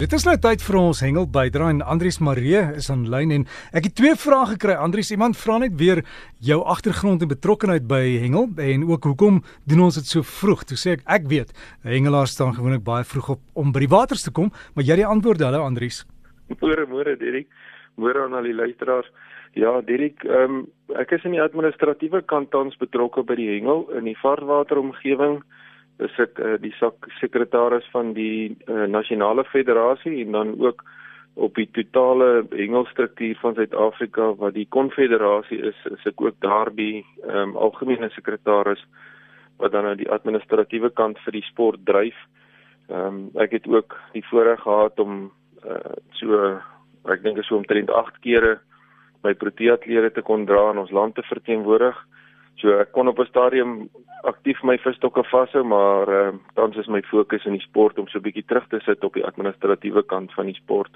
Dit is nou tyd vir ons hengel bydra en Andrius Maree is aanlyn en ek het twee vrae gekry. Andrius, iemand vra net weer jou agtergrond en betrokkeheid by hengel en ook hoekom doen ons dit so vroeg? Toe sê ek ek weet, hengelaars staan gewoonlik baie vroeg op om by die waters te kom, maar jy het die antwoord hulle Andrius. Môre môre Dirk. Môre aan al die luisteraars. Ja, Dirk, um, ek is in die administratiewe kant tans betrokke by die hengel in die vaarwateromgewing is ek uh, die sekretaris van die uh, nasionale federasie en dan ook op die totale hengelstruktuur van Suid-Afrika wat die konfederasie is is ek ook daarbey um, algemene sekretaris wat dan aan die administratiewe kant vir die sport dryf. Ehm um, ek het ook die voorreg gehad om uh, so ek dink so omtrent 8 kere my proteatlede te kon dra in ons land te verteenwoordig. So ek kon op 'n stadium aktief my visstokke vashou, maar uh, tans is my fokus in die sport om so 'n bietjie terug te sit op die administratiewe kant van die sport.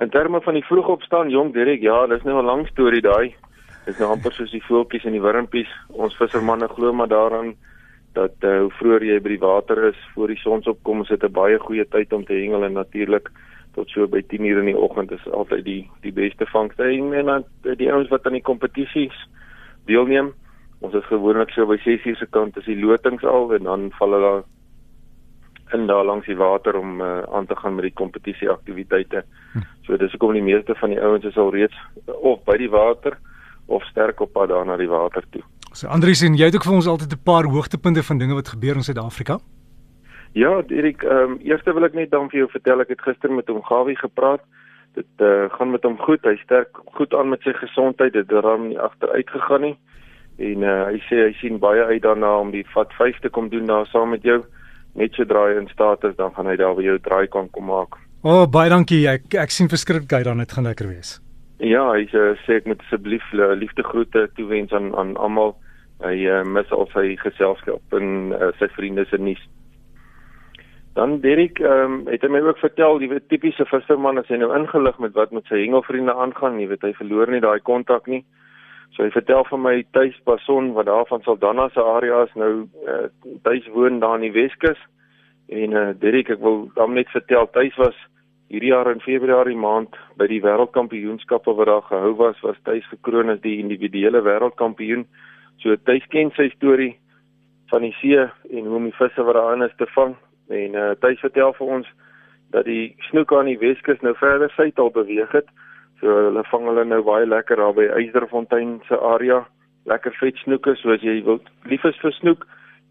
In terme van die vroegopstaan, jong Derek, ja, dis nou 'n lang storie daai. Dis nou amper soos die voeltjies en die wurmpies. Ons vissermanne glo maar daaraan dat uh, hoe vroeër jy by die water is voor die sonsopkom, is dit 'n baie goeie tyd om te hengel en natuurlik tot so by 10:00 in die oggend is altyd die die beste vangste. En dan die ouens wat aan die kompetisies deelneem. Ons is gewoonlik so by 6 uur se kant as die lotings al en dan val hulle in daar langs die water om uh, aan te gaan met die kompetisie aktiwiteite. Hm. So dis hoekom die meeste van die ouens is al reeds of by die water of sterk op pad daar na die water toe. So Andries en jy het ook vir ons altyd 'n paar hoogtepunte van dinge wat gebeur in Suid-Afrika. Ja, Erik, ehm um, eers wil ek net dan vir jou vertel ek het gister met hom Gawie gepraat. Dit uh, gaan met hom goed. Hy sterk goed aan met sy gesondheid. Dit het hom nie agteruit gegaan nie en uh, hy sê hy sien baie uit daarna om die vat 5 te kom doen daar saam met jou net so draai in staat is dan gaan hy daar by jou draai kan kom maak. O oh, baie dankie ek ek sien verskriklik uit dan dit gaan lekker wees. Ja, hy uh, sê ek moet asseblief uh, liefdegroete toewens aan aan almal. Hy uh, mis al sy geselskap en uh, sy vriende se nuus. Dan Derek, ehm um, het hy my ook vertel, jy weet tipiese visserman as hy nou ingelig met wat met sy hengelvriende aangaan, jy weet hy verloor nie daai kontak nie. So hy vertel van my tuis Bason wat daar van Saldanha se area is nou uh, tuis woon daar in die Weskus. En uh, Derek, ek wil dan net vertel tuis was hierdie jaar in Februarie maand by die wêreldkampioenskappe wat daar gehou was, was tuis gekroon as die individuele wêreldkampioen. So tuis ken sy storie van die see en hoe om die visse wat daarin is te vang. En uh, tuis vertel vir ons dat die snoek aan die Weskus nou verder suid al beweeg het. So hulle vang hulle nou baie lekker daar by Eysterfontein se area. Lekker vet snoeke, so as jy wil lief is vir snoek,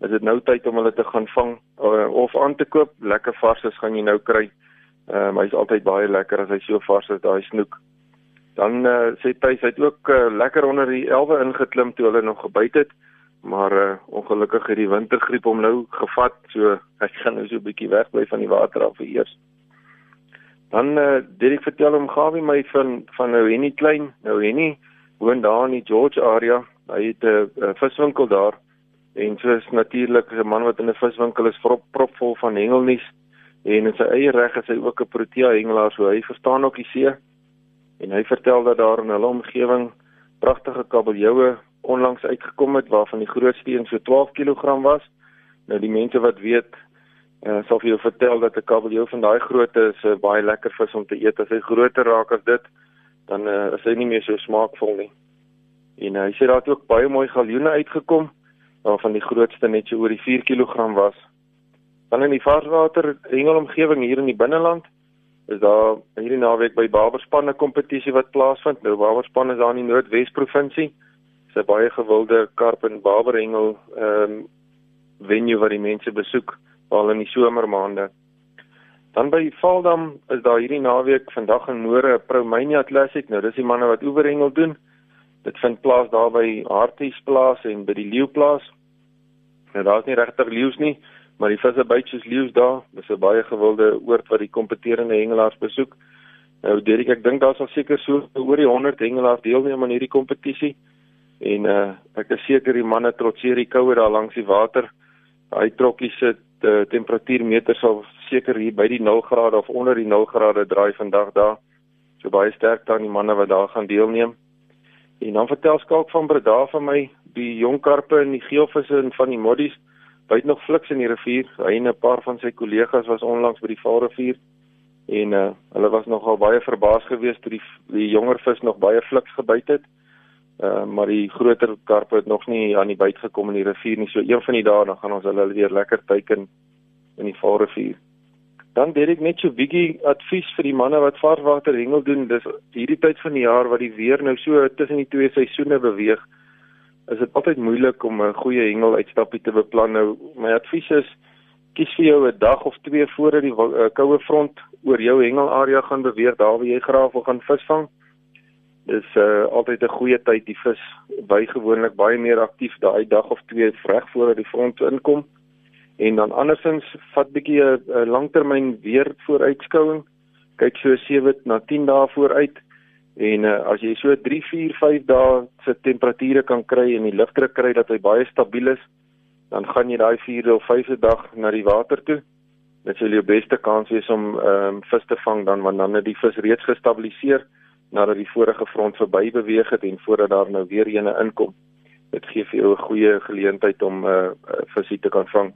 is dit nou tyd om hulle te gaan vang uh, of aan te koop. Lekker varses gaan jy nou kry. Ehm uh, hy's altyd baie lekker as hy so vars is daai snoek. Dan uh, sê hy hy het ook uh, lekker onder die elwe ingeklim toe hulle nog gebyt het. Maar uh, ongelukkig het die wintergriep hom nou gevat, so hy gaan nou so 'n bietjie wegbly van die water af vir eers. Dan uh, dit ek vertel hom Gawie my van van nou Henny Klein. Nou Henny woon daar in die George area. Hy het 'n uh, viswinkel daar en so is natuurlik 'n man wat in 'n viswinkel is prop propvol van hengelnuus en in sy eie reg is hy ook 'n protea hengelaar so hy verstaan ook die see. En hy vertel dat daar in hulle omgewing pragtige kabeljoue onlangs uitgekom het waarvan die grootste een so 12 kg was. Nou die mense wat weet uh, sal vir jou vertel dat 'n kabeljou van daai grootte is 'n uh, baie lekker vis om te eet. As hy groter raak as dit, dan uh, is hy nie meer so smaakvol nie. En uh, hy sê daar het ook baie mooi galjoene uitgekom waarvan die grootste net so oor die 4 kg was. Dan in die varswater hengelomgewing hier in die binneland is daar hierdie naweek by Barberspan 'n kompetisie wat plaasvind. Nou Barberspan is daar in die Noordwes provinsie. 'n baie gewilde karp en barberhengel ehm um, venue wat die mense besoek al in die somermaande. Dan by Valdam is daar hierdie naweek vandag in Moore 'n Promania Classic. Nou dis die manne wat oeverhengel doen. Dit vind plaas daar by Harties plaas en by die Leeuplaas. Nou daar's nie regtig leeu's nie, maar die visse byt soos leeu's daar. Dis 'n baie gewilde oord wat die kompeterende hengelaars besoek. Nou Derek, ek dink daar sal seker so oor die 100 hengelaars deelneem aan hierdie kompetisie. En uh ek is seker die manne trotseer die koue daar langs die water. Daai trokkies sit uh, temperatuurmeter sal seker hier by die 0 grade of onder die 0 grade draai vandag daar. So baie sterk aan die manne wat daar gaan deelneem. En dan vertel Skalk van Breda van my die jong karpe en die geelvisse en van die moddies byt nog fliks in die rivier. Hy en 'n paar van sy kollegas was onlangs by die Vaalrivier en uh, hulle was nogal baie verbaas geweest toe die die jonger vis nog baie fliks gebyt het. Uh, maar die groter karpe het nog nie aan die byt gekom in die rivier nie. So een van die dae dan gaan ons hulle weer lekker teiken in die Vaalrivier. Dan het ek net so bietjie advies vir die manne wat varswater hengel doen. Dis hierdie tyd van die jaar wat die weer nou so tussen die twee seisoene beweeg, is dit altyd moeilik om 'n goeie hengel uitstappie te beplan. Nou my advies is kies vir jou 'n dag of twee voordat die uh, koue front oor jou hengelarea gaan beweeg, daar waar jy graag wil gaan visvang. Dis uh altyd 'n goeie tyd die vis by gewoonlik baie meer aktief daai dag of twee reg voordat die front inkom. En dan andersins vat bietjie 'n langtermyn weer vooruitskouing. Kyk so 7 na 10 dae vooruit. En uh, as jy so 3, 4, 5 dae se temperature kan kry en die lugdruk kry dat hy baie stabiel is, dan gaan jy daai 4de of 5de dag na die water toe. Dit sal jou beste kans wees om ehm um, vis te vang dan want dan het die vis reeds gestabiliseer nadat die vorige front verby beweeg het en voordat daar nou weer eene inkom. Dit gee vir jou 'n goeie geleentheid om 'n uh, uh, visie te kan vang.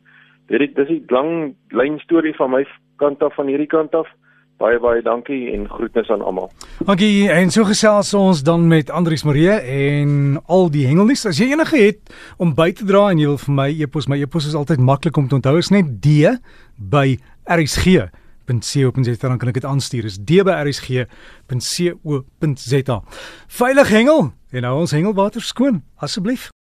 Dit dis 'n lang lyn storie van my kant af van hierdie kant af. Baie baie dankie en groetnis aan almal. Dankie en so gesels ons dan met Andrius Marie en al die hengelnuus. As jy enige het om by te dra en jy wil vir my e-pos, my e-pos is altyd maklik om te onthou. Is net D by RSG rsg.co.za dan kan ek dit aanstuur. Is dbrsg.co.za. Veilig hengel en hou ons hengelwater skoon asseblief.